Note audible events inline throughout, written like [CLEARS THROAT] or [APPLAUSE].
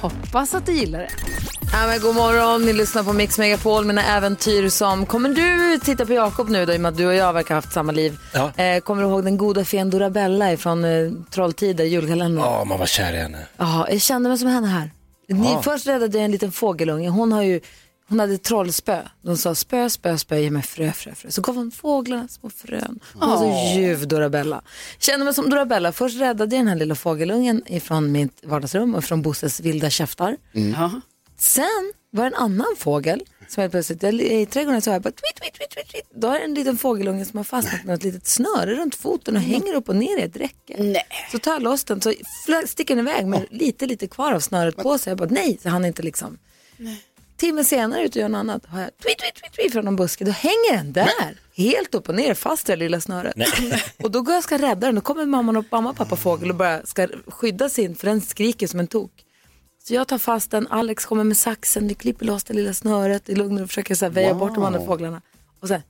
Hoppas att du gillar det. Ja, men god morgon, ni lyssnar på Mix Megapol, mina äventyr som... Kommer du titta på Jakob nu då, i och med att du och jag verkar ha haft samma liv? Ja. Eh, kommer du ihåg den goda fen Dorabella från eh, Trolltider, julkalendern? Ja, man var kär i henne. Ja, jag kände mig som henne här. Ni, Först räddade jag en liten fågelunge. Hon, har ju, hon hade trollspö. De sa spö, spö, spö, ge mig frö, frö, frö. Så gav hon fåglarna små frön. Hon var så ljuv Dorabella. Kände mig som Dorabella. Först räddade jag den här lilla fågelungen ifrån mitt vardagsrum och från Bosses vilda käftar. Sen var det en annan fågel som helt plötsligt, jag, i trädgården så hör jag bara tweet, tweet, tweet, tweet, tweet. Då är det en liten fågelunge som har fastnat med ett litet snöre runt foten och hänger upp och ner i ett räcke. Nej. Så tar jag loss den så sticker den iväg med lite, lite kvar av snöret på sig. Jag bara nej, så han inte liksom. Timme senare ut och gör något annat har jag tweet, tweet, tweet, tweet från en buske. Då hänger den där, helt upp och ner, fast i det lilla snöret. [LAUGHS] Och då går jag och ska rädda den. Då kommer mamman och mamma och pappa fågel och bara ska skydda sin, för den skriker som en tok. Så jag tar fast den, Alex kommer med saxen, vi klipper loss det lilla snöret i lugn och försöker så här väja bort de andra fåglarna. Och sen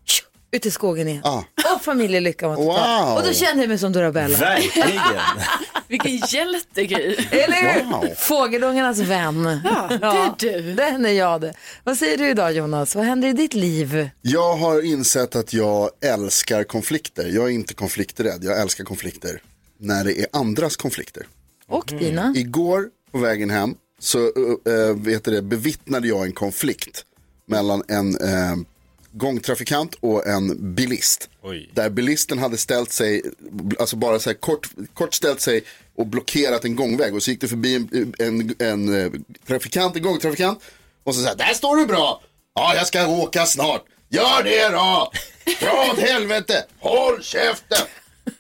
ut i skogen igen. Ah. Och familjelycka var. Wow. Och då kände jag mig som Dorabella. Verkligen. [LAUGHS] Vilken hjältegrej. Eller hur? Wow. Fågelungarnas vän. Ja, det är du. Den är jag det. Vad säger du idag Jonas? Vad händer i ditt liv? Jag har insett att jag älskar konflikter. Jag är inte konflikträdd, jag älskar konflikter. När det är andras konflikter. Och dina? Igår på vägen hem så uh, vet du det, bevittnade jag en konflikt mellan en uh, gångtrafikant och en bilist. Oj. Där bilisten hade ställt sig, alltså bara så här kort, kort ställt sig och blockerat en gångväg. Och så gick det förbi en, en, en eh, trafikant, en gångtrafikant. Och så sa där står du bra. Ja, jag ska åka snart. Gör det då! Dra åt helvete! Håll käften!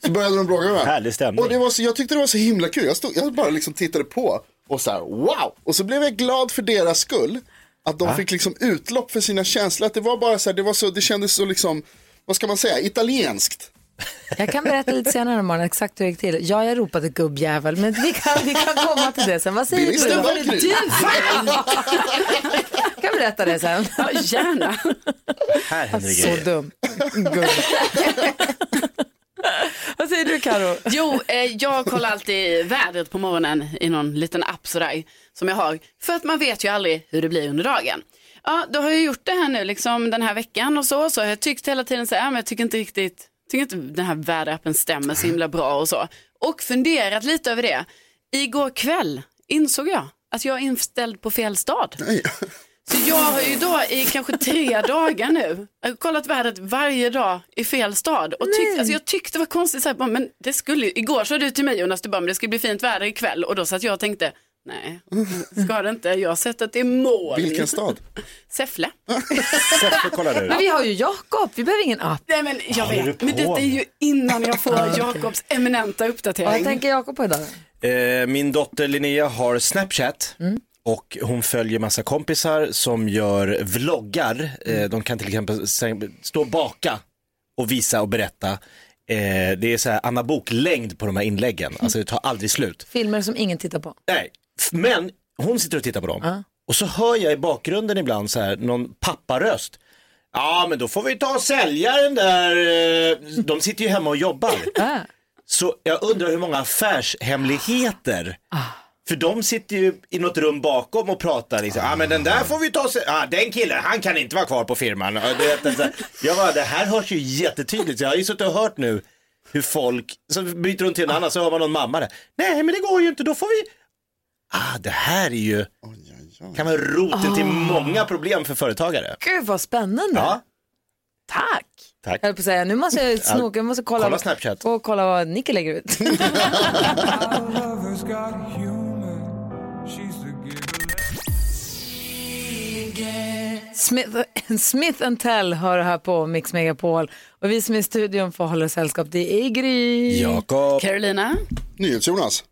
Så började de bråka med varandra. Härlig stämning. Och det var så, jag tyckte det var så himla kul. Jag, stod, jag bara liksom tittade på och så här, wow! Och så blev jag glad för deras skull. Att de fick liksom utlopp för sina känslor. Att det var bara så här, det, var så, det kändes så liksom, vad ska man säga, italienskt. Jag kan berätta lite senare om morgonen exakt hur det gick till. Ja, jag ropade gubbjävel, men vi kan, vi kan komma till det sen. Vad säger du? Då? var Du kul. Jag kan berätta det sen. Ja, gärna. Här händer det Så grejer. dum. Gubb. Du Karo? [LAUGHS] Jo, eh, jag kollar alltid vädret på morgonen i någon liten app sådär som jag har. För att man vet ju aldrig hur det blir under dagen. Ja, då har jag gjort det här nu liksom den här veckan och så. Så har jag tyckt hela tiden så här, men jag tycker inte riktigt, tycker inte den här väderappen stämmer så himla bra och så. Och funderat lite över det. Igår kväll insåg jag att jag är inställd på fel stad. Nej. [LAUGHS] Så jag har ju då i kanske tre [LAUGHS] dagar nu jag har kollat vädret varje dag i fel stad. Och tyckt, alltså jag tyckte det var konstigt, så här, bara, men det skulle, igår sa du till mig Jonas, du bara, men det ska bli fint väder ikväll. Och då satt jag och tänkte, nej, ska det inte, jag har sett att det är moln. Vilken stad? [LAUGHS] Säffle. Säffle kollar du. Men vi har ju Jakob, vi behöver ingen app. Nej men jag Håller vet, men detta är ju innan jag får [LAUGHS] Jakobs eminenta Vad uppdatering. tänker Jakob på idag? Eh, min dotter Linnea har Snapchat. Och hon följer massa kompisar som gör vloggar. Eh, de kan till exempel stå och baka och visa och berätta. Eh, det är så här Anna Bok-längd på de här inläggen. [LAUGHS] Alltså det tar aldrig slut. Filmer som ingen tittar på. Nej, men hon sitter och tittar på dem. Och så hör jag i bakgrunden ibland så här någon papparöst. Ja, men då får vi ta och sälja den där. eh, De sitter ju hemma och jobbar. [LAUGHS] Ah. Så jag undrar hur många affärshemligheter. För de sitter ju i något rum bakom och pratar liksom. Ja ah, men den där får vi ta se. Ah, den killen, han kan inte vara kvar på firman. Och du vet, så här, jag bara, det här hörs ju jättetydligt. Så jag har ju suttit och hört nu hur folk, så byter hon till en annan så hör man någon mamma där. Nej men det går ju inte, då får vi. Ah, det här är ju, kan vara roten till många problem för företagare. Gud vad spännande. Ja, Tack. tack. Jag på att säga, nu måste jag snoka, jag måste kolla, Kolla vad- Snapchat. och kolla vad Nicke lägger ut. [LAUGHS] Smith, [LAUGHS] Smith Tell hör här på Mix Megapol. Och vi som är i studion får hålla sällskap. Det är Gry. Jakob. Carolina, NyhetsJonas.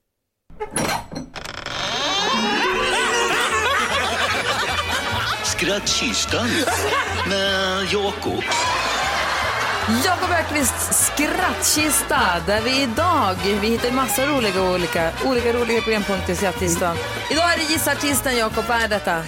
Skrattkistan med Jakob. Jakob Öqvists skrattkista där vi idag, vi hittar massa roliga olika, olika roliga programpunkter i skrattkistan. Idag är det Gissa Artisten, Jakob, vad är detta?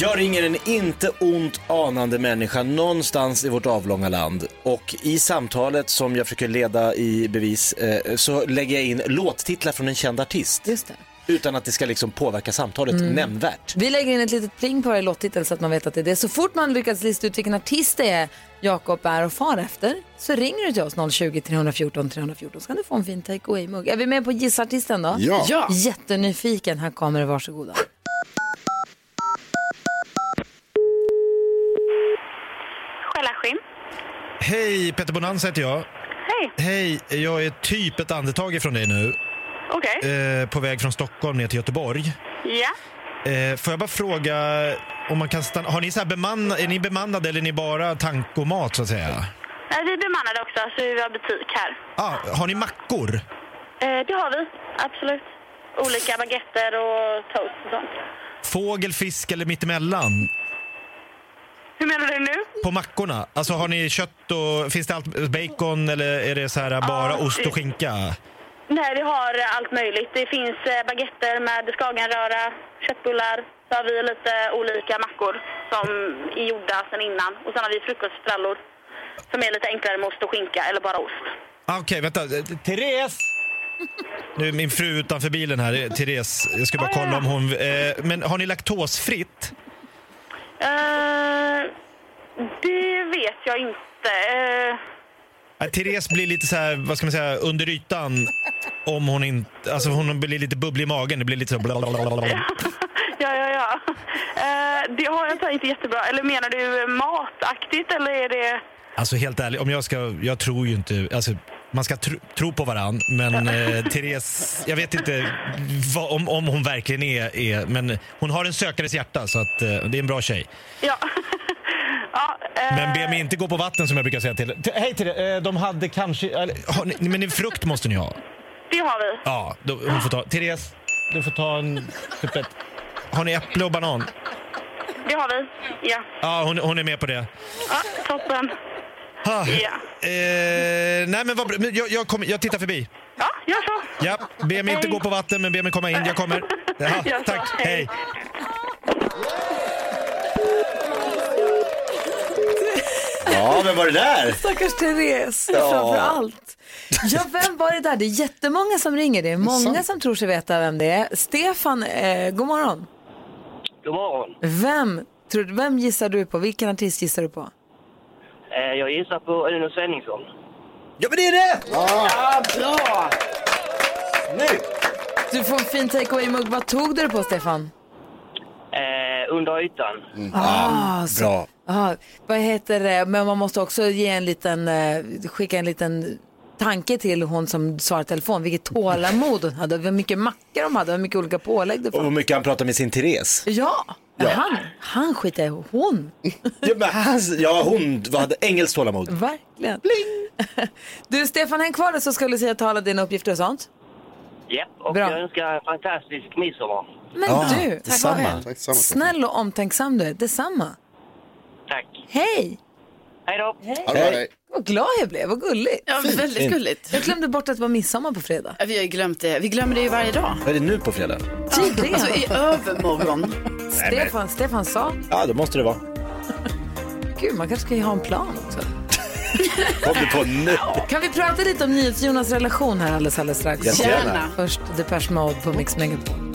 Jag ringer en inte ont anande människa någonstans i vårt avlånga land och i samtalet som jag försöker leda i bevis eh, så lägger jag in låttitlar från en känd artist. Just det. Utan att det ska liksom påverka samtalet nämnvärt. Vi lägger in ett litet pling på varje låttitel så att man vet att det är det. Så fort man lyckats lista ut vilken artist det är Jakob är och far efter så ringer du till oss 020-314 314 så kan du få en fin take away-mugg. Är vi med på Gissa Artisten då? Ja. Ja. Jättenyfiken, här kommer det, varsågoda. Hej, Peter Bonanza heter jag. Hej. Hej, jag är typ ett andetag ifrån dig nu. Okej. Eh, på väg från Stockholm ner till Göteborg. Ja. Eh, får jag bara fråga om man kan stanna... Har ni så här bemanna, är ni bemannade eller är ni bara tank och mat så att säga? Nej, vi är bemannade också, så vi har butik här. Ah, har ni mackor? Eh, det har vi, absolut. Olika baguetter och toast och sånt. Fågel, fisk eller mittemellan? Hur menar du nu? På mackorna? Alltså har ni kött och... Finns det allt, bacon eller är det så här bara ost och skinka? Nej, vi har allt möjligt. Det finns eh, baguetter med skagenröra, köttbullar. Så har vi lite olika mackor som är gjorda sedan innan. Och sen har vi frukostfrallor som är lite enklare med ost och skinka eller bara ost. Ah, Okej, vänta. Eh, Therese! Nu är min fru utanför bilen här. Eh, Therese, jag ska bara ja. kolla om hon... Eh, men har ni laktosfritt? Det vet jag inte. Eh, Therese blir lite så här, vad ska man säga, under ytan om hon inte... Alltså hon blir lite bubblig i magen. Det blir lite så... blablabla. ja, ja, ja. Eh, det har jag inte inte jättebra. Eller menar du mataktigt eller är det... Alltså helt ärligt, om jag ska... Jag tror ju inte... Alltså, man ska tro, tro på varann, men eh, Therese, jag vet inte vad, om, om hon verkligen är, är... Men hon har en sökares hjärta, så att, eh, det är en bra tjej. Ja. Ja eh, Men be mig inte gå på vatten som jag brukar säga till Hej Therese, eh, de hade kanske... Ni, men frukt måste ni ha. Det har vi. Ja, då, hon får ta... Therese, du får ta en... Typ ett, har ni äpple och banan? Det har vi. Ja. Ja, hon, hon är med på det. ja toppen. Ah, Ja. eh, nej men vad jag, jag, kommer- jag tittar förbi. Ja, gör så. Ja, be mig inte gå på vatten men be mig komma in. Jag kommer. [LAUGHS] Ja, tack, Hej. hej. Ja, men var det där? Stackars Therese, framför allt. Ja, vem var det där? Det är jättemånga som ringer. Det är många som tror sig veta vem det är. Stefan, eh, god morgon. God morgon. Vem, tror, vem gissar du på? Vilken artist gissar du på? Eh, jag gissar på Uno Svenningsson. Ja, men det är det! Bra! Nu! Du får en fin take-away-mugg. Vad tog du det på, Stefan? Under ytan. Ah, så, Bra. ah, vad heter det? Men man måste också ge en liten, eh, skicka en liten tanke till hon som svarar telefon. Vilket tålamod hon hade, hur mycket mackor de hade, hur mycket olika pålägg det Och hur mycket han pratar med sin Therese. Ja, Ja. Han, han skiter i hon. [LAUGHS] Ja, men han, ja hon hade engelskt tålamod. Verkligen. [LAUGHS] Du Stefan, häng kvar där så skulle jag säga tala dina uppgifter och sånt. Japp, och Bra. jag önskar fantastisk midsommar. Men Ja, du, detsamma. Tack detsamma. snäll och omtänksam du är. Detsamma. Tack. Hej! Hej då. Bra, hej. Vad glad jag blev, vad gulligt. Ja, väldigt gulligt. Jag glömde bort att det var midsommar på fredag. Ja, Vi har ju glömt det. Vi glömmer det ju varje dag. Vad är det nu på fredag? Tydligen. Alltså i övermorgon. [LAUGHS] Stefan, Stefan sa, Ja, då måste det vara. gud man kanske ska ju ha en plan också. [LAUGHS] Kom du på nu? [LAUGHS] Kan vi prata lite om NyhetsJonas relation här alldeles, alldeles strax? Jättegärna. Gärna. Först Depeche Mode på Mix Megapol.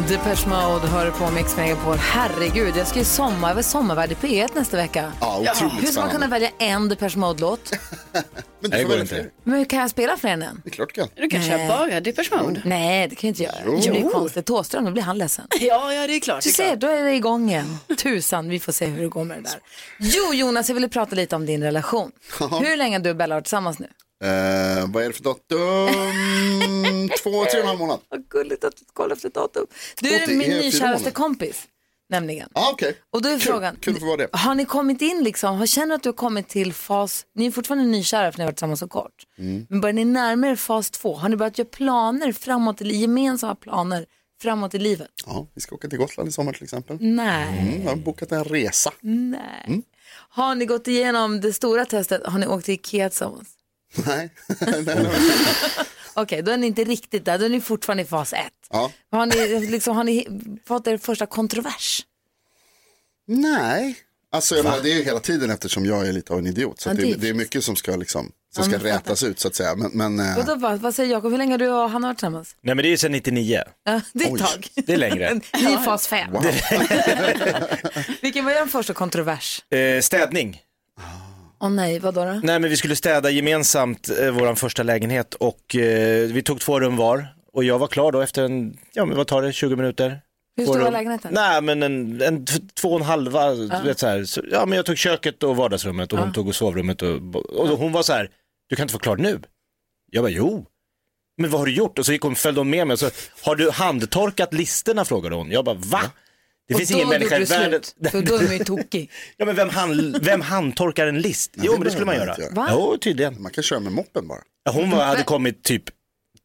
Depeche Mode hör på Mix Megapol. Herregud, jag ska ju sommar, jag var sommarvärd i P1 nästa vecka. Ja, Hur otroligt ska man kunna välja en Depeche Mode-låt? [LAUGHS] Men du det får välja inte. Men hur kan jag spela fler än en? Det är klart du kan. Du kan köra bara Depeche Mode. Nej, det kan jag inte göra. Jo. Det blir konstigt. Thåström, då blir han ledsen. [LAUGHS] Ja, ja, det är klart. Du ser, då är det igång igen. Tusan, vi får se hur det går med det där. Jo, Jonas, jag ville prata lite om din relation. Hur länge har du och Bella varit tillsammans nu? Eh, vad är det för datum? [LAUGHS] Två, tre och en halv månad. Vad gulligt att du kollar efter datum. Du är min nykäraste kompis, nämligen. Ja, okej. Och då är Kul. frågan, Kul vara det. har ni kommit in liksom, har- känner att du har kommit till fas, ni är fortfarande nykära för ni har varit tillsammans så kort, Mm. men börjar ni närma er fas två? Har ni börjat göra planer framåt, eller gemensamma planer framåt i livet? Ja, vi ska åka till Gotland i sommar till exempel. Nej. Mm, jag har bokat en resa. Nej. Har ni gått igenom det stora testet? Har ni åkt till Ikea tillsammans? Nej. [LAUGHS] Okej, då är ni inte riktigt där. Då är ni fortfarande i fas ett. Ja. Har ni, liksom, har ni fått er första kontrovers? nej. Alltså jag menar, det är ju hela tiden eftersom jag är lite av en idiot. Så det är är, det är mycket som ska, liksom, som Ja, ska rätas ut så att säga. Men, men eh, Vadå, vad, vad säger Jakob? Hur länge har du och han varit tillsammans? Nej men det är ju sedan 99. Ja, det är ett tag. Det är längre. [LAUGHS] Ni är fas fem. wow. [LAUGHS] Vilken var er första kontrovers? Eh, städning. Åh nej, vad då? Nej men vi skulle städa gemensamt eh, våran första lägenhet och eh, vi tog två rum var. Och jag var klar då efter en, ja men vad tar det, 20 minuter? Hur stor var lägenheten? Nej men en, en två och en halva, du vet så här. Så, ja men jag tog köket och vardagsrummet och hon tog sovrummet och, och då, hon var så här, du kan inte vara klar nu. Jag bara, jo. Men vad har du gjort? Och så gick hon, följde hon med mig och så, har du handtorkat listerna frågade hon. Jag bara, va? Det Och finns ingen människa i världen. slut, för då är man ju tokig. [LAUGHS] Ja men vem, hand, vem handtorkar en list? Jo det men det skulle man göra. man göra. Jo tydligen. Man kan köra med moppen bara. Ja, Hon var, hade kommit typ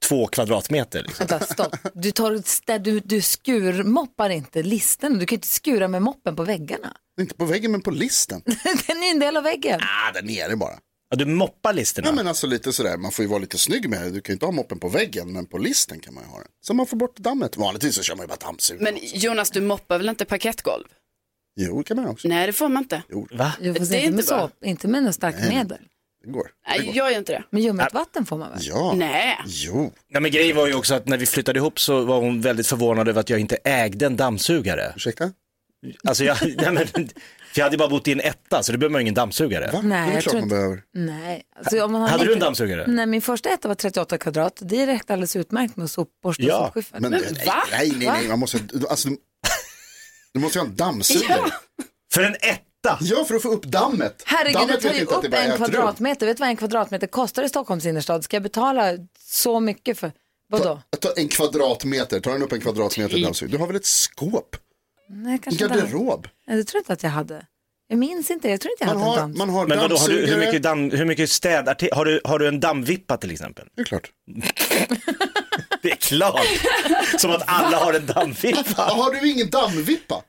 två kvadratmeter. Liksom. Vänta, stopp. Du, tar, du, du skurmoppar inte listen. Du kan inte skura med moppen på väggarna. Inte på väggen men på listen. [LAUGHS] Den är en del av väggen. Ah, där nere bara. Ja, du moppar listerna. Ja men alltså lite sådär, man får ju vara lite snygg med det. Du kan ju inte ha moppen på väggen men på listen kan man ju ha den. Så man får bort dammet. Vanligtvis så kör man ju bara dammsugare. Men Jonas, du moppar väl inte parkettgolv? Jo det kan man också. Nej, det får man inte. Va? Du får Det är inte med inte bra. såp, inte med något starkt medel. Det går. Det Nej, går. jag gör inte det. Men ljummet vatten får man väl? Ja. Nej. Jo. Nej, men grejen var ju också att när vi flyttade ihop så var hon väldigt förvånad över att jag inte ägde en dammsugare. Ursäkta? Alltså jag, [LAUGHS] nej, men, för jag hade ju bara bott i en etta så det behöver man ju ingen dammsugare. Va? Nej, det är jag klart tror man inte- behöver. Nej. Alltså, om man har Hade du en dammsugare? Nej, min första etta var 38 kvadrat. Det räckte alldeles utmärkt med sopborste och Ja, sopskyffel. Men, nej, va? nej, nej, nej, man måste, alltså, du måste ju ha en dammsugare. För en etta? Ja, för att få upp dammet. Herregud, dammet det tar ju upp en ett rum. kvadratmeter. Vet du vad en kvadratmeter kostar i Stockholms innerstad? Ska jag betala så mycket för? Vadå? Ta, ta en kvadratmeter, tar den upp en kvadratmeter dammsugare. Du har väl ett skåp? Nej, En kanske inte hade. garderob? Nej, det tror jag inte att jag hade. Jag minns inte, jag tror inte jag Man hade en har, dammsugare. man har Men vadå, har du, hur mycket, damm, hur mycket städartiklar, har du, har du en dammvippa till exempel? Det är klart. [LAUGHS] Det är klart! Som att alla har en dammvippa. [LAUGHS] Har du ingen dammvippa?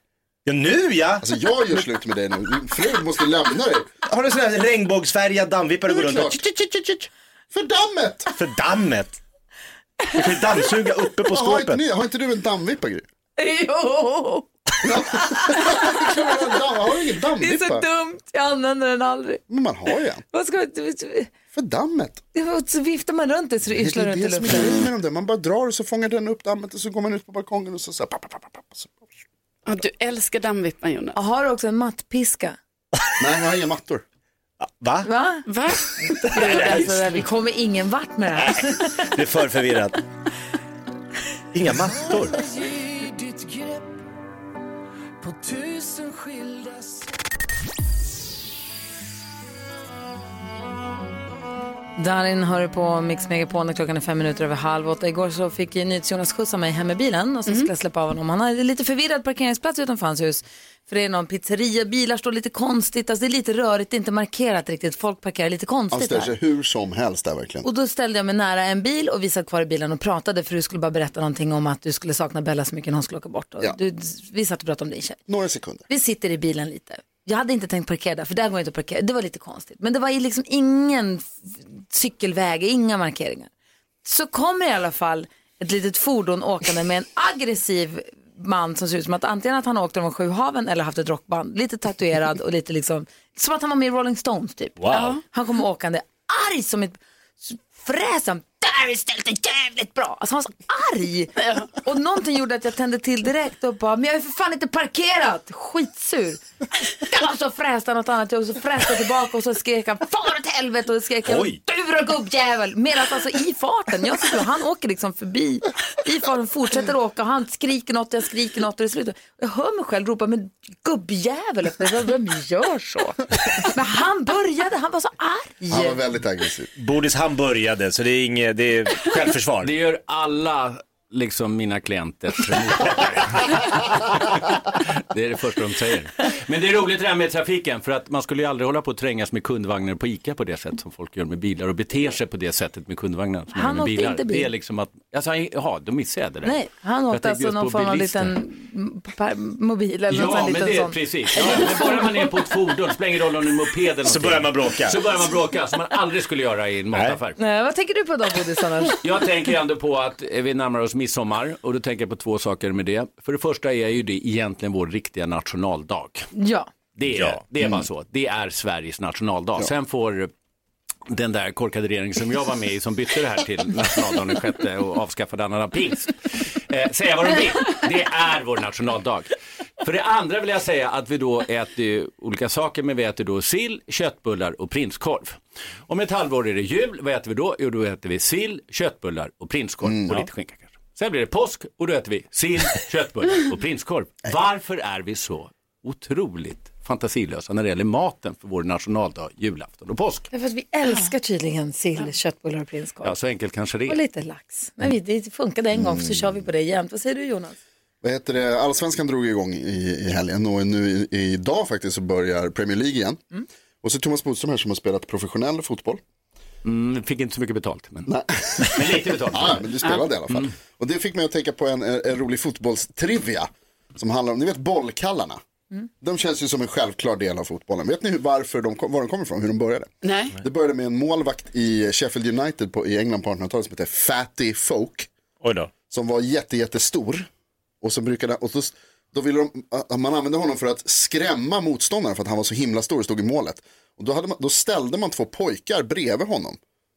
Ja nu ja! Alltså jag gör slut med dig nu. Din fru måste lämna dig. Har du sån här regnbågsfärgad dammvippa du Det går runt och... För dammet! För dammet! Du kan ju dammsuga uppe på Ja, har, inte skåpet. har inte du en dammvippa Gry? [LAUGHS] Jo, Har du ingen det är så dumt. Jag använder den aldrig. Men man har ju en. Vad ska För dammet. så viftar man runt det så det Det yrslar är runt i det som är luften. grejen med dem där. Man bara drar och så fångar den upp dammet och så går man ut på balkongen och så så här, papp, papp, så. Ja, du älskar dammvippan Jonas. Och Har också en mattpiska? Nej, jag har inga mattor. Va? Va? Va? Alltså, vi kommer ingen vart med det här. Det är för förvirrat. Inga mattor. [LAUGHS] på tusen skilda Darin hör på Mix Megapol när klockan är fem minuter över halv åtta. Igår så fick NyhetsJonas skjutsa mig hem med bilen och så skulle jag släppa av honom. Han hade lite förvirrad parkeringsplats utanför hans hus. För det är någon pizzeria, bilar står lite konstigt, alltså det är lite rörigt, det är inte markerat riktigt. Folk parkerar lite Han konstigt ställer där. sig hur som helst där verkligen. Och då ställde jag mig nära en bil och vi satt kvar i bilen och pratade för du skulle bara berätta någonting om att du skulle sakna Bella så mycket när hon skulle åka bort. Och Ja. du, vi satt och pratade om din tjej. Några sekunder. Vi sitter i bilen lite. Jag hade inte tänkt parkera där, för där går inte att parkera. Det var lite konstigt. Men det var ju liksom ingen cykelväg, inga markeringar. Så kommer i alla fall ett litet fordon åkande med en aggressiv man som ser ut som att antingen att han har åkt över sju haven eller haft ett rockband. Lite tatuerad och lite liksom, som att han var med i Rolling Stones typ. Wow. Han kommer åkande arg som ett fräsam. Där är ställt det jävligt bra. Alltså han var så arg. Och någonting gjorde att jag tände till direkt och bara, men jag är för fan inte parkerat. Skitsur. Och så fräste han något annat och så fräste jag tillbaka och så skrek han, far åt helvete och så skrek jag, Oj. du då gubbjävel. Medan alltså i farten, jag sitter och han åker liksom förbi. I farten fortsätter åka och han skriker något, jag skriker något och det slutar. Jag hör mig själv ropa, men gubbjävel efter. Vem gör så? Men han började, han var så arg. Han var väldigt aggressiv. Bodis han började så det är inget, det är självförsvar. Det gör alla liksom mina klienter [LAUGHS] det är det första de säger. Men det är roligt det här med trafiken för att man skulle ju aldrig hålla på att trängas med kundvagnar på ICA på det sätt som folk gör med bilar och beter sig på det sättet med kundvagnar som Han med åkte bilar. inte bil. Det är liksom att, alltså, jaha, då missade jag det där. Nej, han åkte alltså någon form av liten mobil eller någon Ja, sån men liten det är sån. precis. Ja, men bara man är på ett fordon, spelar ingen roll om det är en moped eller Så någonting. börjar man bråka. Så börjar man bråka, som man aldrig skulle göra i en mataffär. Nej, vad tänker du på då, Bodis, annars? Jag tänker ändå på att eh, vi närmar oss midsommar och då tänker jag på två saker med det. För det första är ju det egentligen vår riktiga nationaldag. Ja. Det är, Ja. det är bara så. Det är Sveriges nationaldag. Sen får den där korkade regeringen som jag var med i som bytte det här till nationaldagen den sjätte och avskaffade annandag pingst. Eh, säga vad de vill. Det är vår nationaldag. För det andra vill jag säga att vi då äter ju olika saker, men vi äter då sill, köttbullar och prinskorv. Om ett halvår är det jul, vad äter vi då? Jo, då äter vi sill, köttbullar och prinskorv och lite skinka. Sen blir det påsk och då äter vi sill, [LAUGHS] köttbullar och prinskorv. Varför är vi så otroligt fantasilösa när det gäller maten för vår nationaldag, julafton och påsk? Därför att vi älskar tydligen sill, köttbullar och prinskorv. Ja, så enkelt kanske det Och är. lite lax. Men vi, det funkade en gång Mm. så kör vi på det jämt. Vad säger du Jonas? Vad heter det? Allsvenskan drog igång i, i helgen och nu i, idag faktiskt så börjar Premier League igen. Och så Thomas Bodström här som har spelat professionell fotboll. Mm, fick inte så mycket betalt, men, Nej. men lite betalt. Ja, men du spelade i alla fall. Och det fick mig att tänka på en, en, rolig fotbollstrivia. Som handlar om, ni vet bollkallarna. De känns ju som en självklar del av fotbollen. Vet ni hur, varför de, kom- var de kommer ifrån, hur de började? Nej. Det började med en målvakt i Sheffield United på, i England på 1800-talet som heter Fatty Folk. Oj då. Som var jätte, jättestor. Och så brukade, och då, då ville de, man använde honom för att skrämma motståndaren för att han var så himla stor och stod i målet. Och då, hade man, då ställde man två pojkar bredvid honom.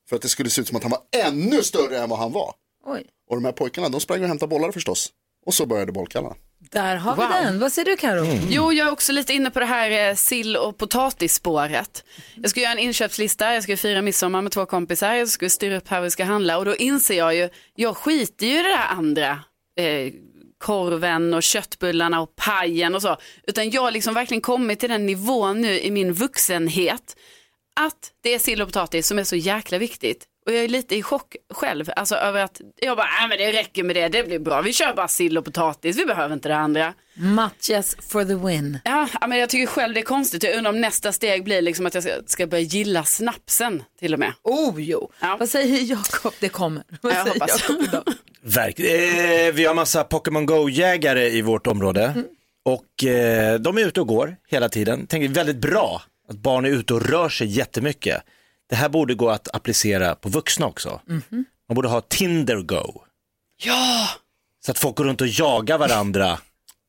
För att det skulle se ut som att han var ännu större än vad han var. Oj. Och de här pojkarna, de sprang och hämtade bollar förstås. Och så började bollkallarna. Där har Wow. vi den. Vad säger du Karo? Jo, jag är också lite inne på det här eh, sill och potatisspåret. Jag ska göra en inköpslista, jag ska fira midsommar med två kompisar, jag ska styra upp här vi ska handla och då inser jag ju, jag skiter ju i det där andra. Eh, korven och köttbullarna och pajen och så. Utan jag har liksom verkligen kommit till den nivån nu i min vuxenhet att det är sill och potatis som är så jäkla viktigt. Och jag är lite i chock själv, alltså över att jag bara, äh, men det räcker med det, det blir bra, vi kör bara sill och potatis, vi behöver inte det andra. Matches for the win. Ja, men jag tycker själv det är konstigt. Jag undrar om nästa steg blir liksom att jag ska, ska börja gilla snapsen till och med. Oh jo. Ja. Vad säger Jakob? Det kommer. Vad Ja, jag säger hoppas. Verk. Eh, vi har massa Pokémon Go-jägare i vårt område. Och eh, de är ute och går hela tiden. Tänker väldigt bra att barn är ute och rör sig jättemycket. Det här borde gå att applicera på vuxna också. Man borde ha Tinder Go. Ja, Så att folk går runt och jagar varandra.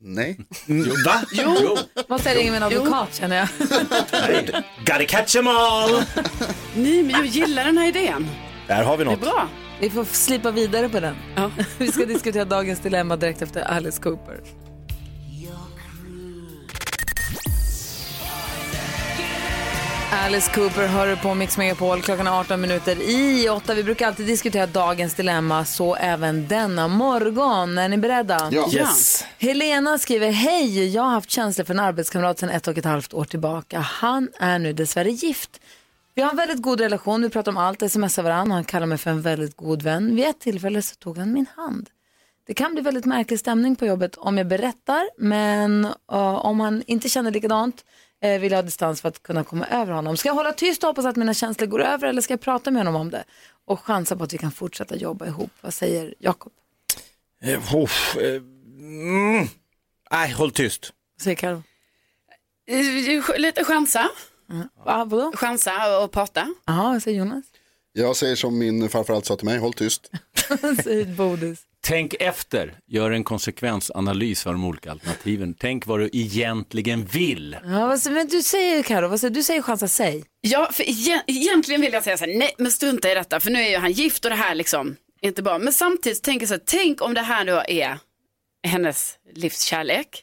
Nej. Mm, Va? Jo. Måste jag ringa min advokat känner jag. [LAUGHS] Gotta catch 'em all! nej men jag gillar den här idén. Där har vi Det är något. bra. Vi får slipa vidare på den. Ja. [LAUGHS] Vi ska diskutera dagens dilemma direkt efter Alice Cooper. Alice Cooper hör du på Mix Megapol. Klockan är 18 minuter i 8. Vi brukar alltid diskutera dagens dilemma, så även denna morgon. Är ni beredda? Ja. Yes. Helena skriver, hej, jag har haft känslor för en arbetskamrat sedan ett och ett halvt år tillbaka. Han är nu dessvärre gift. Vi har en väldigt god relation, vi pratar om allt, smsar varandra och han kallar mig för en väldigt god vän. Vid ett tillfälle så tog han min hand. Det kan bli väldigt märklig stämning på jobbet om jag berättar, men uh, om han inte känner likadant eh, vill ha distans för att kunna komma över honom. Ska jag hålla tyst och hoppas att mina känslor går över eller ska jag prata med honom om det? Och chansa på att vi kan fortsätta jobba ihop. Vad säger Jakob? Eh, uff, eh, mm. Nej, håll tyst. Vad säger Karo? Eh, Lite chansa, Ah, vadå? chansa och prata. Jaha, vad säger Jonas? Jag säger som min farfar alltid sa till mig, håll tyst. [LAUGHS] Säger Bodis? Tänk efter, gör en konsekvensanalys av de olika alternativen. Tänk vad du egentligen vill. Ja, men du säger Karo, vad säger du? säger chansa, säg. Ja, för egen- egentligen vill jag säga så här, nej men strunta i detta, för nu är ju han gift och det här liksom, inte bra. Men samtidigt tänker jag så här, tänk om det här då är hennes livskärlek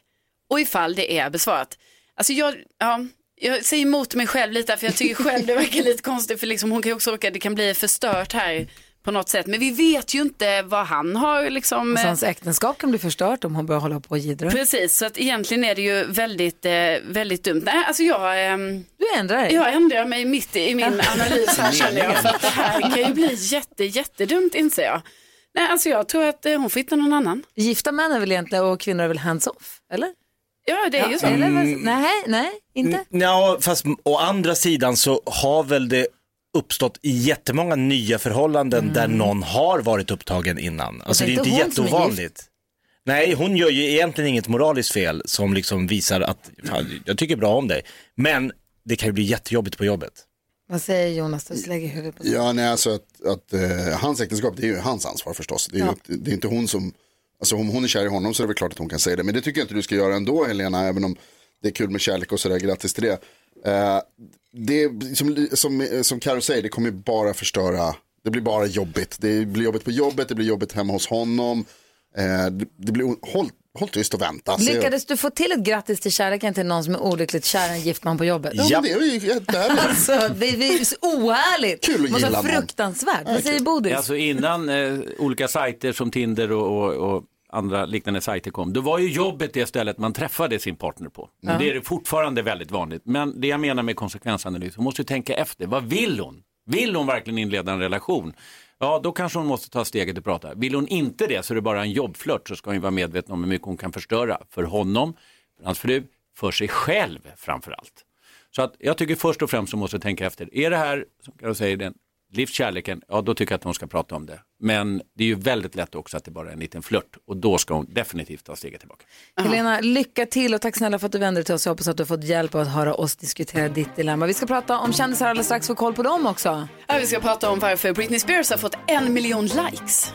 och ifall det är besvarat. Alltså jag, ja, jag säger emot mig själv lite, för jag tycker själv det verkar lite konstigt, för liksom hon kan ju också råka, det kan bli förstört här på något sätt. Men vi vet ju inte vad han har liksom. Alltså, eh, hans äktenskap kan bli förstört om hon börjar hålla på och jiddra. Precis, så att egentligen är det ju väldigt, eh, väldigt dumt. Nej, alltså jag, ehm, Du ändrar dig. jag ändrar mig mitt i min analys här känner jag. För att det här kan ju bli jätte, jättedumt inser jag. Nej, alltså jag tror att eh, hon får hitta någon annan. Gifta män är väl egentligen och kvinnor är väl hands-off, eller? Ja, det är ju så. Eller, vad- nej, nej, inte. Ja, fast å andra sidan så har väl det uppstått jättemånga nya förhållanden där någon har varit upptagen innan. Alltså det är inte jätteovanligt. Nej, hon gör ju egentligen inget moraliskt fel som liksom visar att fan, jag tycker bra om dig. Men det kan ju bli jättejobbigt på jobbet. Vad säger Jonas? Du lägger huvudet på Ja, nej, alltså att, att eh, hans äktenskap, det är ju hans ansvar förstås. Det är, Ja. ju, det är inte hon som, alltså om hon är kär i honom så är det väl klart att hon kan säga det. Men det tycker jag inte du ska göra ändå Helena, även om det är kul med kärlek och sådär, grattis till det. Eh, det är, som, som, som Karo säger, det kommer bara förstöra, det blir bara jobbigt. Det blir jobbigt på jobbet, det blir jobbigt hemma hos honom. Eh, det, det blir, håll, håll tyst och vänta. Se- Lyckades du få till ett grattis till kärleken till någon som är olyckligt kär en gift man på jobbet? Ja, det är ju jättehärligt. Alltså, det, det är så oärligt. Kul att Måste gilla någon. fruktansvärt. Vad säger Bodis? Alltså innan eh, olika sajter som Tinder och, och, och andra liknande sajter kom, då var ju jobbet det stället man träffade sin partner på. Och Det är fortfarande väldigt vanligt. Men det jag menar med konsekvensanalys, hon måste ju tänka efter. Vad vill hon? Vill hon verkligen inleda en relation? Ja, då kanske hon måste ta steget och prata. Vill hon inte det så är det bara en jobbflört så ska hon ju vara medveten om hur mycket hon kan förstöra för honom, för hans fru, för sig själv framför allt. Så att jag tycker först och främst så måste tänka efter, är det här, som Karo säger, den livskärleken, ja då tycker jag att hon ska prata om det. Men det är ju väldigt lätt också att det bara är en liten flört och då ska hon definitivt ta steget tillbaka. Helena, lycka till och tack snälla för att du vände dig till oss. Jag hoppas att du har fått hjälp av att höra oss diskutera ditt dilemma. Vi ska prata om kändisar alldeles strax, få koll på dem också. Ja, vi ska prata om varför Britney Spears har fått en miljon likes.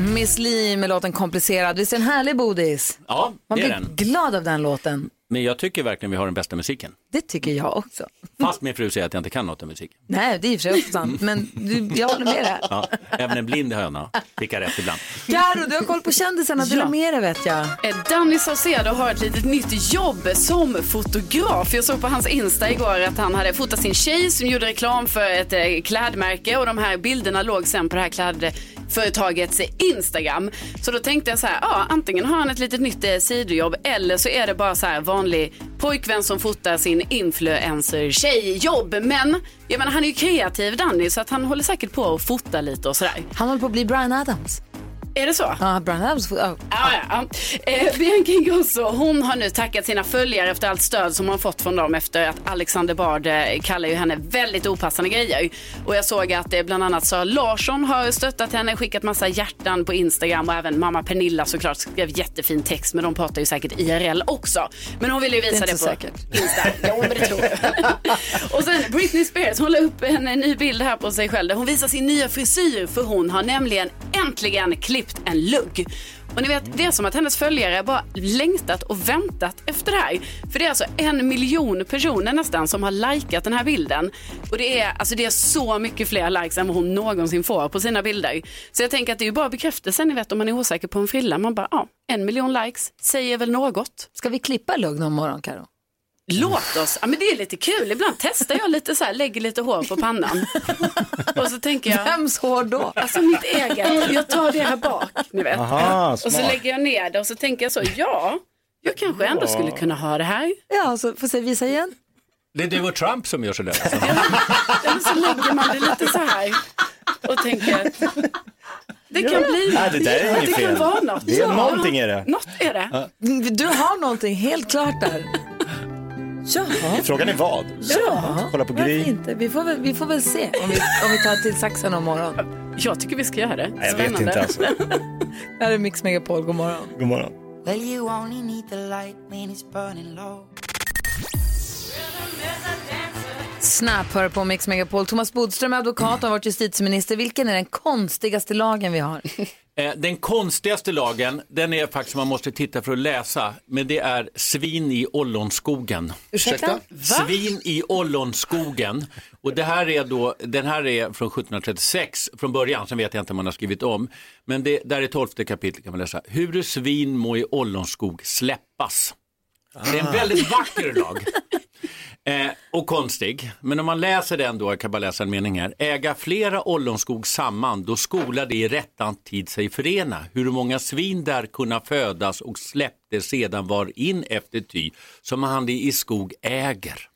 Miss Li med låten Komplicerad. Visst är den härlig, Bodis? Ja, Man det är blir den. glad av den låten. Men jag tycker verkligen vi har den bästa musiken. Det tycker jag också. Fast min fru säger att jag inte kan något om musik. Nej, det är i och för sig också sant. Men du, jag håller med dig. Ja, även en blind höna prickar rätt ibland. Karo, du har koll på kändisarna. Dela Ja. med dig vet jag. Eh, Danny Saucedo har ett litet nytt jobb som fotograf. Jag såg på hans Insta igår att han hade fotat sin tjej som gjorde reklam för ett eh, klädmärke och de här bilderna låg sen på det här företagets Instagram. Så då tänkte jag så här, ja antingen har han ett litet nytt eh, sidojobb eller så är det bara så här vanlig pojkvän som fotar sin influencer-tjejjobb. Men jag menar, han är ju kreativ Danny så att han håller säkert på att fota lite och sådär. Han håller på att bli Brian Adams. Är det så? Ja, Brian Adams. Oh. Ja, ja. Eh, Bianca Ingrosso, hon har nu tackat sina följare efter allt stöd som hon fått från dem efter att Alexander Bard eh, kallar ju henne väldigt opassande grejer. Och jag såg att eh, bland annat Sara Larsson har stöttat henne, skickat massa hjärtan på Instagram och även mamma Pernilla såklart skrev jättefin text men de pratar ju säkert IRL också. Men hon ville ju visa Det är det, inte på säkert. Insta. [LAUGHS] Jo men det tror jag. [LAUGHS] och sen Britney Spears, hon la upp en, en ny bild här på sig själv där hon visar sin nya frisyr för hon har nämligen äntligen klippt en lugg. Och ni vet, det är som att hennes följare bara längtat och väntat efter det här. För det är alltså en miljon personer nästan som har likat den här bilden. Och det är, alltså det är så mycket fler likes än vad hon någonsin får på sina bilder. Så jag tänker att det är ju bara bekräftelsen ni vet om man är osäker på en frilla. Man bara, ja, en miljon likes säger väl något. Ska vi klippa lugg någon morgon, Karo? Låt oss, ja men det är lite kul. Ibland testar jag lite så här, lägger lite hår på pannan. Och så tänker jag, Vems hår då? alltså mitt eget, jag tar det här bak, ni vet. Aha, och så smart. lägger jag ner det och så tänker jag så, ja, jag kanske ändå skulle kunna ha det här. Ja, så får se, visa igen. Det är du och Trump som gör sådär. Alltså. Eller så lägger man det lite så här och tänker att det kan bli, Nej, det där är inget det kan fel. vara något. Det är någonting är det. Något är det. Du har någonting helt klart där. Ja, Frågan är vad? ja. Kolla på Gry. inte? Vi får väl, vi får väl se om vi, om vi tar till saxen om morgon. Jag tycker vi ska göra det. Nej, jag vet inte alltså. Det [LAUGHS] här är Mix Megapol, god morgon. God morgon. Well, Snap hör på Mix Megapol. Thomas Bodström är advokat och har varit justitieminister. Vilken är den konstigaste lagen vi har? [LAUGHS] Eh, Den konstigaste lagen, den är faktiskt man måste titta för att läsa, men det är svin i ollonskogen. Ursäkta? Svin i ollonskogen. Och det här är då, den här är från 1736 från början, sen vet jag inte om man har skrivit om. Men det, där är tolfte kapitlet kan man läsa. Hur svin må i ollonskog släppas. Det är en väldigt vacker lag. Eh, och konstig, men om man läser den då, jag kan bara läsa en mening här. Äga flera ollonskog samman, då skola det i rättan tid sig förena. Hur många svin där kunna födas och släppte sedan var in efter ty, som han det i skog äger.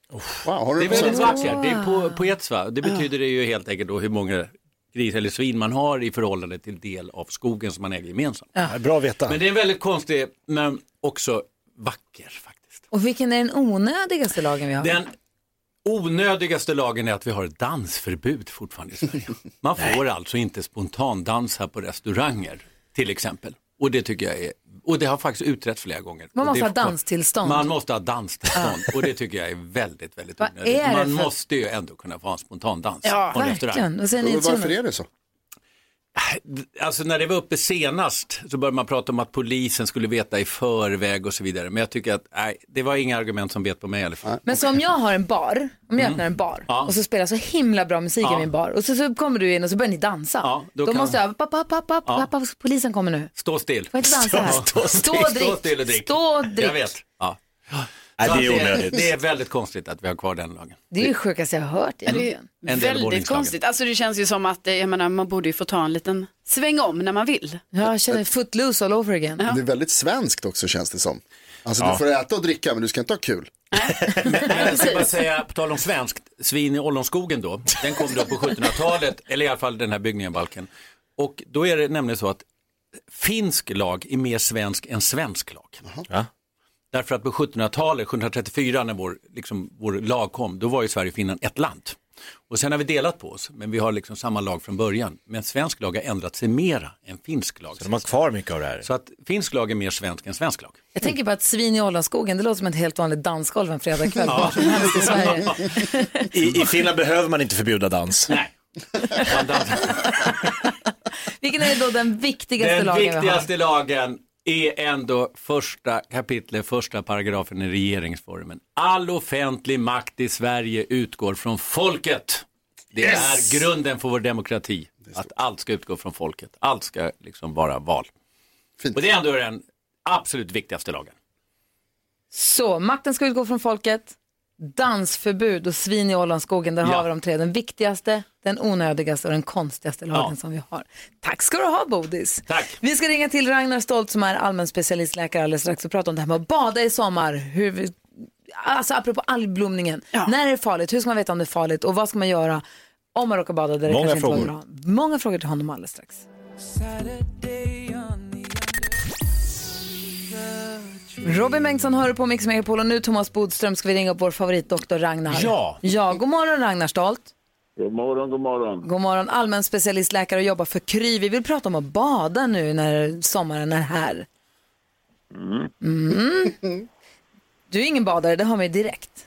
Wow, Det är väldigt vackert, det är på, på etsva. Det betyder det ju helt enkelt då hur många gris eller svin man har i förhållande till del av skogen som man äger gemensamt. Bra att veta. Men det är en väldigt konstig, men också vacker faktiskt. Och vilken är den onödigaste lagen vi har? Den onödigaste lagen är att vi har ett dansförbud fortfarande i Sverige. [LAUGHS] Man får alltså inte spontandansa på restauranger till exempel. Och det tycker jag är, och det har faktiskt utretts flera gånger. Man Och måste det ha danstillstånd. Man måste ha danstillstånd och det tycker jag är väldigt, väldigt onödigt. Man för- måste ju ändå kunna få ha en spontandans Ja, på en restaurang. verkligen. Och sen är det inte Varför är det så? Alltså när det var uppe senast så började man prata om att polisen skulle veta i förväg och så vidare. Men jag tycker att nej, det var inga argument som bet på mig i alla fall. Men så om jag har en bar, om jag öppnar en bar Mm. Ja. och så spelar så himla bra musik i Ja. min bar och så, så kommer du in och så börjar ni dansa. Ja, då då kan- måste jag, pappa, pappa, pappa, Ja. pappa, polisen kommer nu. Stå still. Får inte dansa här? Stå, Stå still. drick. Stå still och drick. Stå och drick. Jag vet. Ja. Nej, det är onödigt. Det är väldigt konstigt att vi har kvar den lagen. Det är ju sjukaste jag har hört egentligen. En del av Väldigt konstigt. Alltså det känns ju som att eh, jag menar, man borde ju få ta en liten sväng om när man vill. Jag känner footloose all over again. Det är väldigt svenskt också känns det som. Alltså du får äta och dricka men du ska inte ha kul. [LAUGHS] Jag ska bara säga, på tal om svenskt, svin i ollonskogen då, den kom då på 1700-talet, eller i alla fall den här byggningen, balken. Och då är det nämligen så att finsk lag är mer svensk än svensk lag. Ja. Därför att på 1700-talet, 1734 när vår, liksom, vår lag kom, då var ju Sverige och Finland ett land. Och sen har vi delat på oss, men vi har liksom samma lag från början. Men svensk lag har ändrat sig mera än finsk lag. De har kvar mycket av det här. Så att finsk lag är mer svensk än svensk lag. Jag tänker på att svin i Ålandsskogen, det låter som ett helt vanligt dansgolv en fredagkväll. som helst i Sverige. [LAUGHS] I, I Finland behöver man inte förbjuda dans. Nej. [LAUGHS] Vilken är då den viktigaste Den lagen vi har? viktigaste lagen är ändå första kapitlet, första paragrafen i regeringsformen. All offentlig makt i Sverige utgår från folket. Det är grunden för vår demokrati. Att allt ska utgå från folket. Allt ska liksom vara val. Fint. Och det är ändå den absolut viktigaste lagen. Så, makten ska utgå från folket, dansförbud och svin i Ålandsskogen, där Ja. har vi de tre. Den viktigaste, den onödigaste och den konstigaste lagen Ja. som vi har. Tack ska du ha Bodis. Tack. Vi ska ringa till Ragnar Stolt som är allmän specialistläkare alldeles strax och prata om det här med att bada i sommar. Hur vi, alltså apropå algblomningen, när är det farligt? Hur ska man veta om det är farligt? Och vad ska man göra om man råkar bada där det Många kanske inte frågor. var bra? Många frågor till honom alldeles strax. Robin Bengtsson hör på Mix Megapol och nu Thomas Bodström ska vi ringa upp vår favoritdoktor Ragnar. Ja. Ja, god morgon Ragnar Stolt. God morgon, god morgon. God morgon, allmän specialistläkare och jobbar för Kry. Vi vill prata om att bada nu när sommaren är här. Mm. [LAUGHS] Du är ingen badare, det har man ju direkt.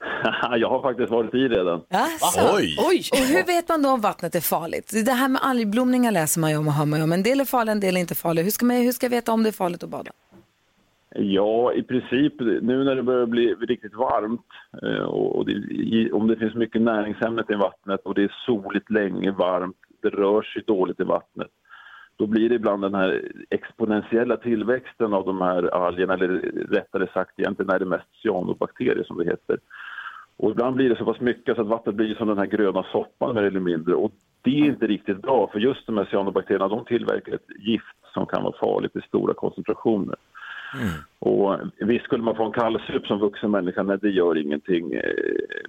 [LAUGHS] jag har faktiskt varit i redan. Jaså? Oj! Oj! Och hur vet man då om vattnet är farligt? Det här med algblomningar läser man ju om och hör man ju om. En del är farliga, en del är inte farliga. Hur ska, man, hur ska jag veta om det är farligt att bada? Ja, i princip nu när det börjar bli riktigt varmt eh, och det, om det finns mycket näringsämnet i vattnet och det är soligt länge, varmt, det rör sig dåligt i vattnet. Då blir det ibland den här exponentiella tillväxten av de här algerna, eller rättare sagt egentligen är det mest cyanobakterier som det heter. Och ibland blir det så pass mycket så att vattnet blir som den här gröna soppan mer eller mindre. Och det är inte riktigt bra för just de här cyanobakterierna de tillverkar ett gift som kan vara farligt i stora koncentrationer. Och visst skulle man få en kallsup som vuxen människa, nej det gör ingenting. Eh,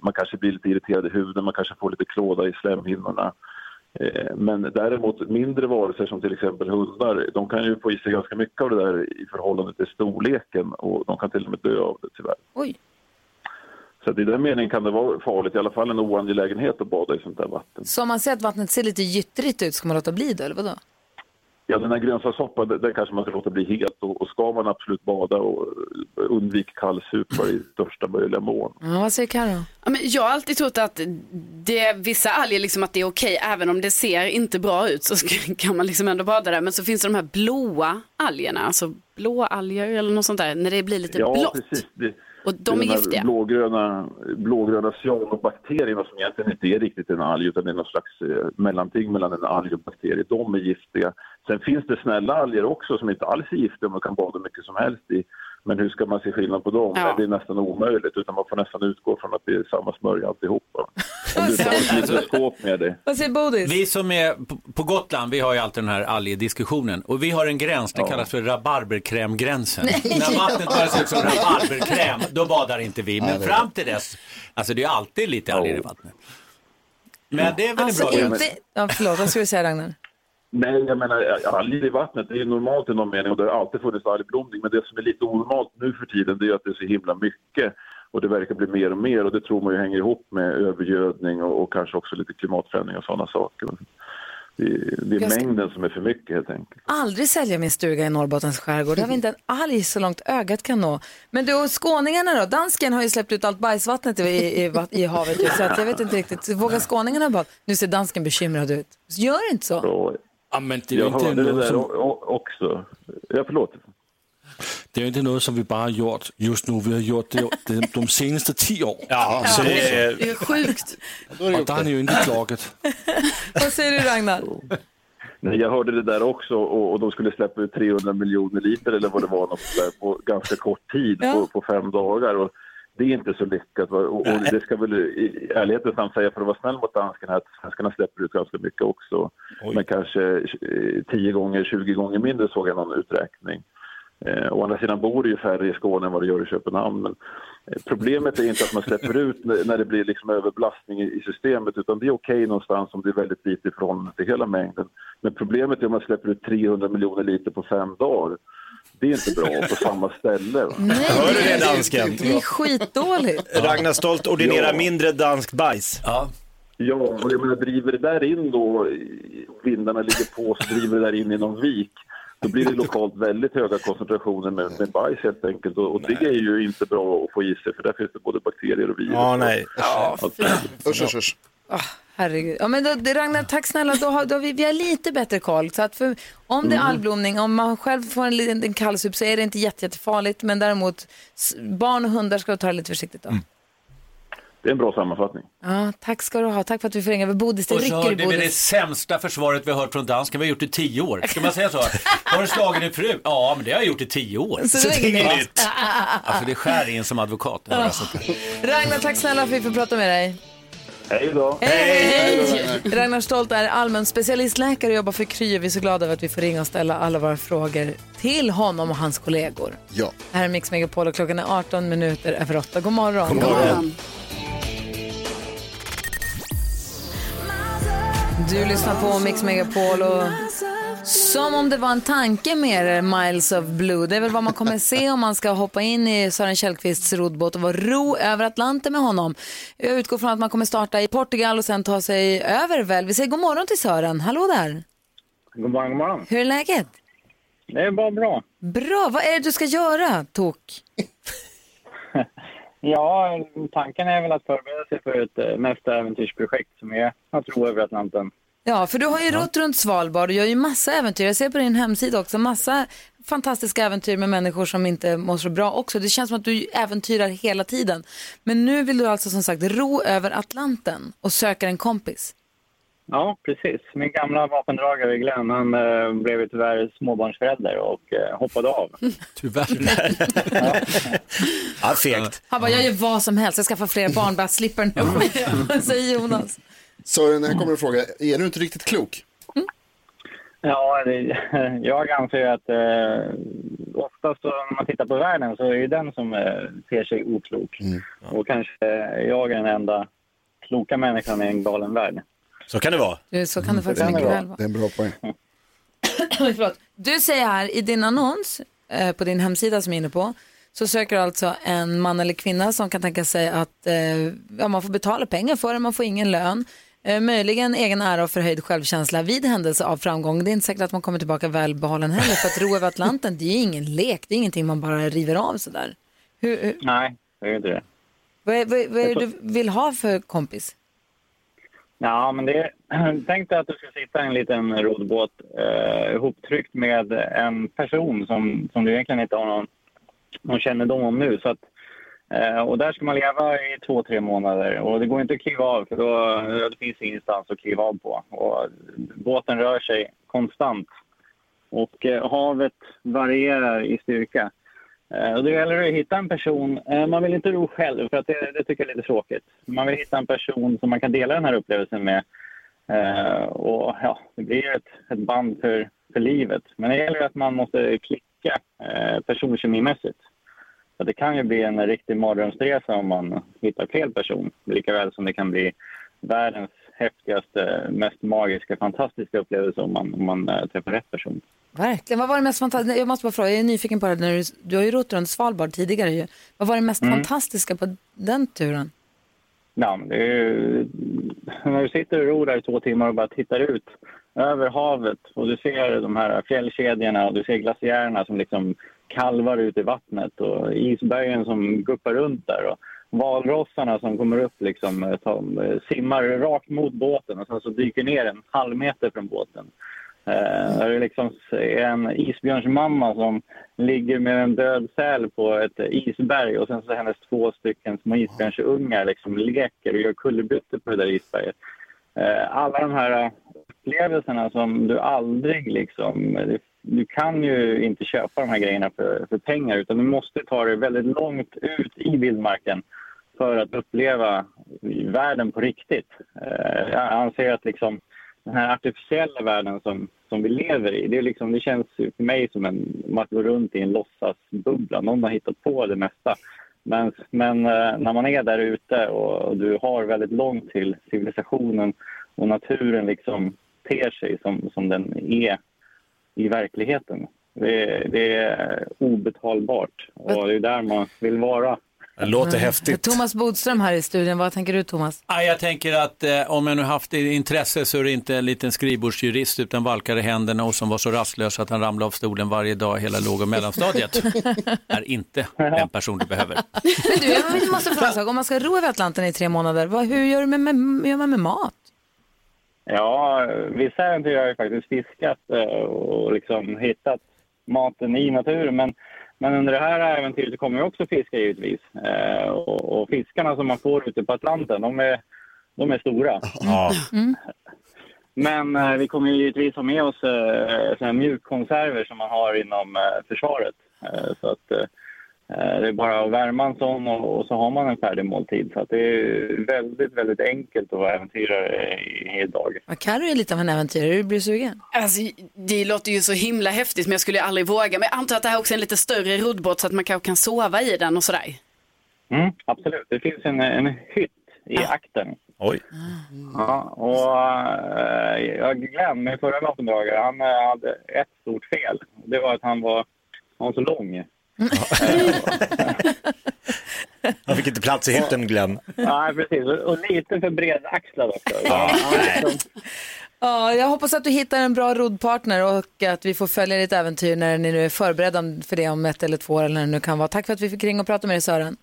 Man kanske blir lite irriterad i huden, man kanske får lite klåda i slemhinnorna. Eh, Men däremot mindre varelser som till exempel hundar, de kan ju få i sig ganska mycket av det där i förhållande till storleken och de kan till och med dö av det tyvärr. Oj. Så att i den meningen kan det vara farligt, i alla fall en oangelägenhet att bada i sånt där vatten. Så om man ser att vattnet ser lite gyttrigt ut, ska man låta bli då, eller vadå? Ja, den här grönsakssoppan, den kanske man ska låta bli helt och, och ska man absolut bada och undvik kallsupar i största möjliga mån. Ja, vad säger Karo? Ja, men jag har alltid trott att det, vissa alger, liksom att det är okej, även om det ser inte bra ut så ska, [LAUGHS] kan man liksom ändå bada där. Men så finns det de här blåa algerna, alltså blå alger eller något sånt där, när det blir lite Ja, blått. precis. Det, Och de är här giftiga. Blågröna, blågröna cyanobakterierna som egentligen inte är riktigt en alg utan det är någon slags eh, mellanting mellan en alg och bakterie. De är giftiga. Sen finns det snälla alger också som inte alls är giftiga och man kan bada mycket som helst i. Men hur ska man se skillnad på dem? Ja. Det är nästan omöjligt, utan man får nästan utgå från att det är samma smörja alltihopa. Om [LAUGHS] du tar ett mikroskop med dig. Vad säger Bodis? Vi som är på, Gotland, vi har ju alltid den här algediskussionen och vi har en gräns, den kallas för rabarberkrämgränsen. När vattnet börjar se ut som rabarberkräm, då badar inte vi. Men fram till dess, alltså det är alltid lite alger i vattnet. Men det är väl en Alltså bra gräns. inte... Ja, förlåt, vad ska du säga Ragnar? Nej, jag menar alger i vattnet, det är normalt i någon mening och det har alltid funnits algblomning. Men det som är lite onormalt nu för tiden det är att det är så himla mycket och det verkar bli mer och mer och det tror man ju hänger ihop med övergödning och, och kanske också lite klimatförändring och sådana saker. Det, är- det ska- mängden som är för mycket helt enkelt. Aldrig sälja min stuga i Norrbottens skärgård. Där har vi inte en alg så långt ögat kan nå. Men du, och skåningarna då? Dansken har ju släppt ut allt bajsvattnet i, i, i havet. Så jag vet inte riktigt. Vågar skåningarna bada? Nu ser dansken bekymrad ut. Gör inte så. Och Ja, men det är jag inte hörde det där som, också. Ja, förlåt. det är ju inte något som vi bara har gjort just nu. Vi har gjort det de, de senaste tio åren. Ja, så det är, Det är sjukt. Och där har ni ju inte klagat. [LAUGHS] Vad säger du Ragnar? Nej, jag hörde det där också och, och de skulle släppa ut 300 miljoner liter eller vad det var något där, på ganska kort tid, Ja. på, på fem dagar. Och det är inte så lyckat. Och, och det ska väl i ärlighetens namn säga, för att vara snäll mot danskarna, att svenskarna släpper ut ganska mycket också. Men kanske eh, 10 gånger, 20 gånger mindre såg jag någon uträkning. Eh, å andra sidan bor det ju färre i Skåne än vad det gör i Köpenhamn. Men eh, problemet är inte att man släpper ut när, det blir liksom överbelastning i, systemet utan det är okej någonstans om det är väldigt lite i förhållande till hela mängden. Men problemet är om man släpper ut 300 miljoner liter på fem dagar. Det är inte bra på samma ställe. Va? hör du det dansken? Det är skitdåligt. Ragnar Stolt ordinerar Ja. mindre danskt bajs. Ja. Ja, och jag menar driver det där in då, vindarna ligger på, så driver det där in i någon vik. Då blir det lokalt väldigt höga koncentrationer med, med bajs helt enkelt. Och, och det är ju inte bra att få i sig för där finns det både bakterier och virus. Ja, nej. Usch, usch, usch. Herregud. Ja, men då, det, Ragnar, tack snälla. Då har, då har vi, vi har lite bättre koll. Så att för, om det är algblomning, om man själv får en, liten- en kallsup så är det inte jätte, jättefarligt. Men däremot barn och hundar ska ta det lite försiktigt då. Det är en bra sammanfattning. Ja, tack ska du ha. Tack för att vi får ringa över Bodis. Det Och så rycker i hörde vi det sämsta försvaret vi har hört från dansken. Vi har gjort det i tio år. Ska man säga så? [LAUGHS] Har du slagit din fru? Ja, men det har jag gjort i tio år. Så det är nytt. Alltså det skär in som advokat. där. Ragnar, tack snälla för att vi får prata med dig. Hej då! Hej! Ragnar Stolt är allmän specialistläkare och jobbar för Kry. Vi är så glada över att vi får ringa och ställa alla våra frågor till honom och hans kollegor. Ja. Det här är Mix Megapol och klockan är 18 minuter över 8. God morgon. God morgon. Du lyssnar på Mix Megapol och som om det var en tanke med det, Miles of Blue. Det är väl vad man kommer se om man ska hoppa in i Sören Källqvists roddbåt och vara ro över Atlanten med honom. Jag utgår från att man kommer starta i Portugal och sen ta sig över väl. Vi säger god morgon till Sören. Hallå där. God morgon, god morgon. Hur är läget? Det är bara bra. Bra. Vad är det du ska göra, Tok? [LAUGHS] Ja, tanken är väl att förbereda sig för ett eh, nästa äventyrsprojekt som är att ro över Atlanten. Ja, för du har ju rott runt Svalbard och gör ju massa äventyr. Jag ser på din hemsida också massa fantastiska äventyr med människor som inte mår så bra också. Det känns som att du äventyrar hela tiden. Men nu vill du alltså som sagt ro över Atlanten och söka en kompis. Ja, precis. Min gamla vapendragare Glenn, han eh, blev tyvärr småbarnsförälder och eh, hoppade av. [LAUGHS] Tyvärr. [LAUGHS] Ja, fegt. Han bara, jag gör vad som helst, jag skaffar fler barn, bara slipper skiten. [LAUGHS] Säger Jonas. Sören, här kommer en fråga. Är du inte riktigt klok? Ja, det, [LAUGHS] jag anser att eh, oftast så när man tittar på världen så är det den som eh, ser sig oklok. Och kanske jag är den enda kloka människan i en galen värld. Så kan det vara. Du, Så kan det faktiskt kan det mycket vara. väl vara. Det är en bra poäng. [COUGHS] Förlåt. Du säger här i din annons eh, på din hemsida som jag är inne på så söker du alltså en man eller kvinna som kan tänka sig att eh, ja, man får betala pengar för det, man får ingen lön. Eh, möjligen egen ära och förhöjd självkänsla vid händelse av framgång. Det är inte säkert att man kommer tillbaka väl behållen heller för att ro över Atlanten det är ingen lek, det är ingenting man bara river av sådär. Hur, hur, Nej, det är inte det. vad, är, vad, vad är det du vill ha för kompis? Ja, men det är, [CLEARS THROAT] tänk dig att du ska sitta i en liten roddbåt eh, ihoptryckt med en person som, som du egentligen inte har någon, någon kännedom om nu. Så att, Eh, och där ska man leva i två, tre månader och det går inte att kliva av för då eh, det finns ingenstans att kliva av på. Och båten rör sig konstant och eh, havet varierar i styrka. Eh, Och det gäller att hitta en person, eh, man vill inte ro själv för att det, det tycker jag är lite tråkigt. Man vill hitta en person som man kan dela den här upplevelsen med. Eh, Och ja, det blir ett, ett band för, för livet. Men det gäller att man måste klicka eh, personkemimässigt. Så det kan ju bli en riktig mardrömsresa om man hittar fel person. Lika väl som det kan bli världens häftigaste, mest magiska, fantastiska upplevelse om man, om man eh, träffar rätt person. Verkligen. Vad var det mest fantastiska? Jag måste bara fråga, jag är nyfiken på det. När du, du har ju rott runt Svalbard tidigare. Ju. Vad var det mest Mm. fantastiska på den turen? Ja, men det är ju, när du sitter och ror där i två timmar och bara tittar ut över havet och du ser de här fjällkedjorna och du ser glaciärerna som liksom kalvar ut i vattnet och isbergen som guppar runt där och valrossarna som kommer upp liksom, eh, eh simmar rakt mot båten och sen så dyker ner en halv meter från båten. Eh, det det liksom är en isbjörnsmamma som ligger med en död säl på ett isberg och sen så hennes två stycken små isbjörnsungar liksom leker och gör kullerbyttor på det där isberget. Eh, alla de här upplevelserna som du aldrig liksom... Det du kan ju inte köpa de här grejerna för, för pengar utan du måste ta dig väldigt långt ut i vildmarken för att uppleva världen på riktigt. Eh, jag anser att liksom den här artificiella världen som, som vi lever i, det, är liksom, det känns för mig som en, att gå runt i en låtsasbubbla. Någon har hittat på det mesta. Men, men eh, när man är där ute och, och du har väldigt långt till civilisationen och naturen liksom ter sig som, som den är i verkligheten. Det, det är obetalbart och det är där man vill vara. Det låter häftigt. Thomas Bodström här i studion. Vad tänker du Thomas? Ja, jag tänker att eh, om jag nu haft intresse så är det inte en liten skrivbordsjurist utan valkar i händerna och som var så rastlös att han ramlade av stolen varje dag hela låg och mellanstadiet. [LAUGHS] är inte den person du behöver. Men du, jag måste fråga en sak. Om man ska ro över Atlanten i tre månader, vad, hur gör, du med, med, gör man med mat? Ja, vissa äventyr har ju faktiskt fiskat eh, och liksom hittat maten i naturen. Men, men under det här äventyret så kommer jag också fiska givetvis. Eh, och, och fiskarna som man får ute på Atlanten, de är, de är stora. Ja. Men eh, vi kommer ju givetvis ha med oss eh, såna här mjukkonserver som man har inom eh, försvaret. Eh, så att det är bara att värma en sån och, så har man en färdig måltid. Så att det är väldigt, väldigt enkelt att vara äventyrare i- idag. Ja, Carro är lite av en äventyrare. Du blir sugen? Alltså, det låter ju så himla häftigt men jag skulle aldrig våga. Men jag antar att det här också är en lite större roddbåt så att man kanske kan sova i den och sådär. Mm, absolut. Det finns en, en hytt i akten. Oj. Ja, och eh, jag Glenn, min förra vapendragare, han eh, hade ett stort fel. Det var att han var, han var så lång. Han fick inte plats i hytten Glenn. Nej, precis. Och, lite för bredaxlad också. Ja, jag hoppas att du hittar en bra roddpartner och att vi får följa ditt äventyr när ni nu är förberedda för det om ett eller två år eller när det nu kan vara. Tack för att vi fick ringa och prata med dig Sören.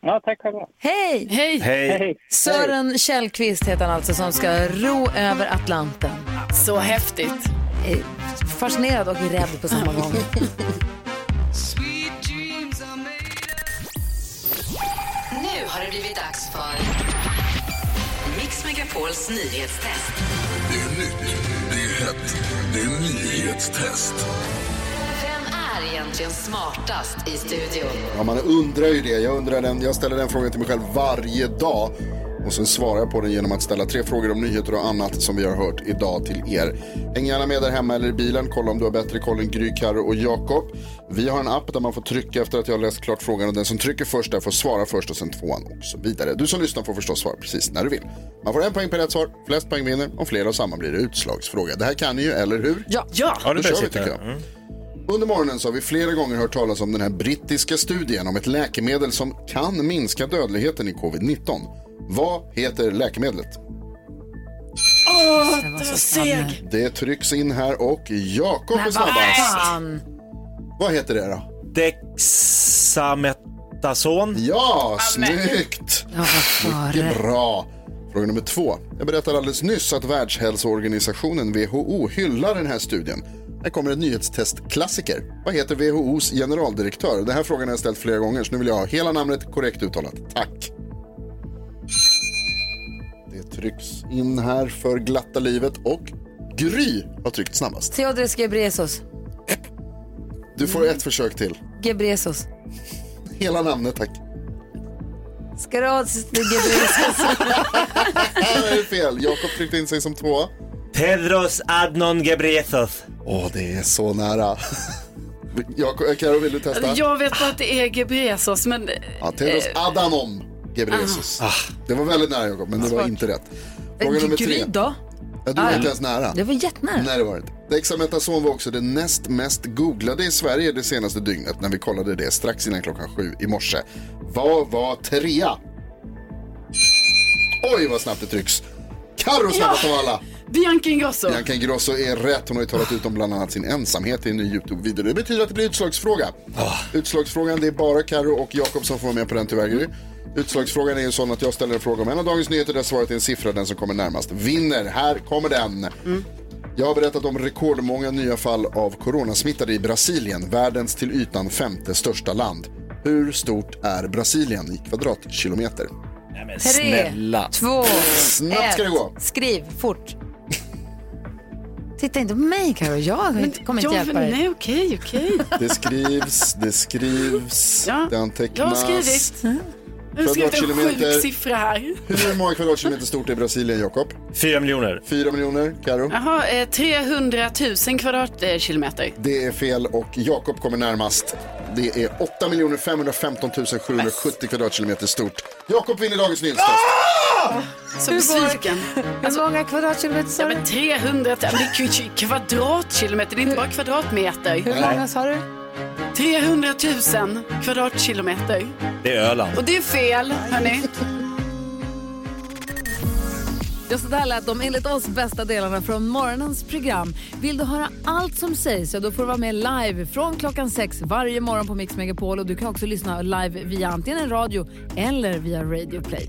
Ja, tack själva. Hej! Hej! Hej. Sören Källqvist heter han alltså som ska ro över Atlanten. Så häftigt. Eh, Fascinerad och rädd på samma gång. [LAUGHS] blivit dags för Mix Megapols nyhetstest. Det är nytt, det är hett, det är nyhetstest. Vem är egentligen smartast i studion? Ja, man undrar ju det. Jag, undrar den, jag ställer den frågan till mig själv varje dag. Och sen svarar jag på den genom att ställa tre frågor om nyheter och annat som vi har hört idag till er. Häng gärna med där hemma eller i bilen. Kolla om du har bättre koll än Gry, Karro och Jakob. Vi har en app där man får trycka efter att jag har läst klart frågan och den som trycker först där får svara först och sen tvåan och så vidare. Du som lyssnar får förstås svara precis när du vill. Man får en poäng per rätt svar, flest poäng vinner. Om flera av samma blir det utslagsfråga. Det här kan ni ju, eller hur? Ja. Ja. Ja, det kör vi tycker jag. Under morgonen så har vi flera gånger hört talas om den här brittiska studien om ett läkemedel som kan minska dödligheten i covid-19. Vad heter läkemedlet? Åh, var snabb seg. Det trycks in här och Jakob är snabbast. fan! Vad heter det då? Dexametason. Ja, snyggt! Var. Mycket bra. Fråga nummer två. Jag berättade alldeles nyss att Världshälsoorganisationen WHO hyllar den här studien. Här kommer en nyhetstestklassiker. Vad heter WHOs generaldirektör? Den här frågan har jag ställt flera gånger så nu vill jag ha hela namnet korrekt uttalat. Tack. Trycks in här för glatta livet och Gry har tryckt snabbast. Theodores Ghebreyesus. Du får ett försök till. Gebresos. Hela namnet tack. Skarods Gebresos. det är fel. Jakob tryckte in sig som två. Tedros Adnon Ghebreyesus. Åh, det är så nära. Jakob, Karo, vill du testa? Jag vet bara att det är Gebresos, men... Ja, Tedros eh, Adhanom Ghebreyesus. Det var väldigt nära Jakob, men det var inte rätt. Fråga nummer tre. Gry då? Ja, du var Ah, ja. inte ens nära. Det var jättenära. Nej, det var det inte. Dexametazon var också det näst mest googlade i Sverige det senaste dygnet när vi kollade det strax innan klockan sju i morse. Vad var trea? Oj, vad snabbt det trycks. Carro snabbast av alla. Bianca Ingrosso. Bianca Ingrosso är rätt. Hon har ju talat ut om bland annat sin ensamhet i en ny YouTube-video. Det betyder att det blir utslagsfråga. Utslagsfrågan, det är bara Karo och Jakob som får vara med på den tyvärr. Utslagsfrågan är ju sån att jag ställer en fråga om en av dagens nyheter där svaret är en siffra. Den som kommer närmast vinner. Här kommer den. Jag har berättat om rekordmånga nya fall av coronasmittade i Brasilien, världens till ytan femte största land. Hur stort är Brasilien i kvadratkilometer? Tre, två, Snabbt ska det gå. Skriv fort. Titta inte på mig Karo, jag kommer inte hjälpa dig. Nej, okej, okej. Det skrivs, det skrivs, Ja, det Jag antecknas. har skrivit. Jag har skrivit en Kvadratkilometer. sjuk siffra här. Hur många kvadratkilometer stort är Brasilien, Jakob? Fyra miljoner. Fyra miljoner, Karo. Jaha, eh, 300 000 kvadratkilometer. Det är fel och Jakob kommer närmast. Det är 8 515 770 kvadratkilometer stort. Jakob vinner dagens nyhetstest. Så Hur besviken. Hur många kvadratkilometer sa Ja, du? men 300, men det är ju kvadratkilometer, det är inte bara kvadratmeter. Hur många sa du? 300 000 kvadratkilometer. Det är Öland. Och det är fel, hörni. Ja, så där lät de enligt oss bästa delarna från morgonens program. Vill du höra allt som sägs så då får du vara med live från klockan sex varje morgon på Mix Megapol. Och du kan också lyssna live via antingen en radio eller via Radio Play.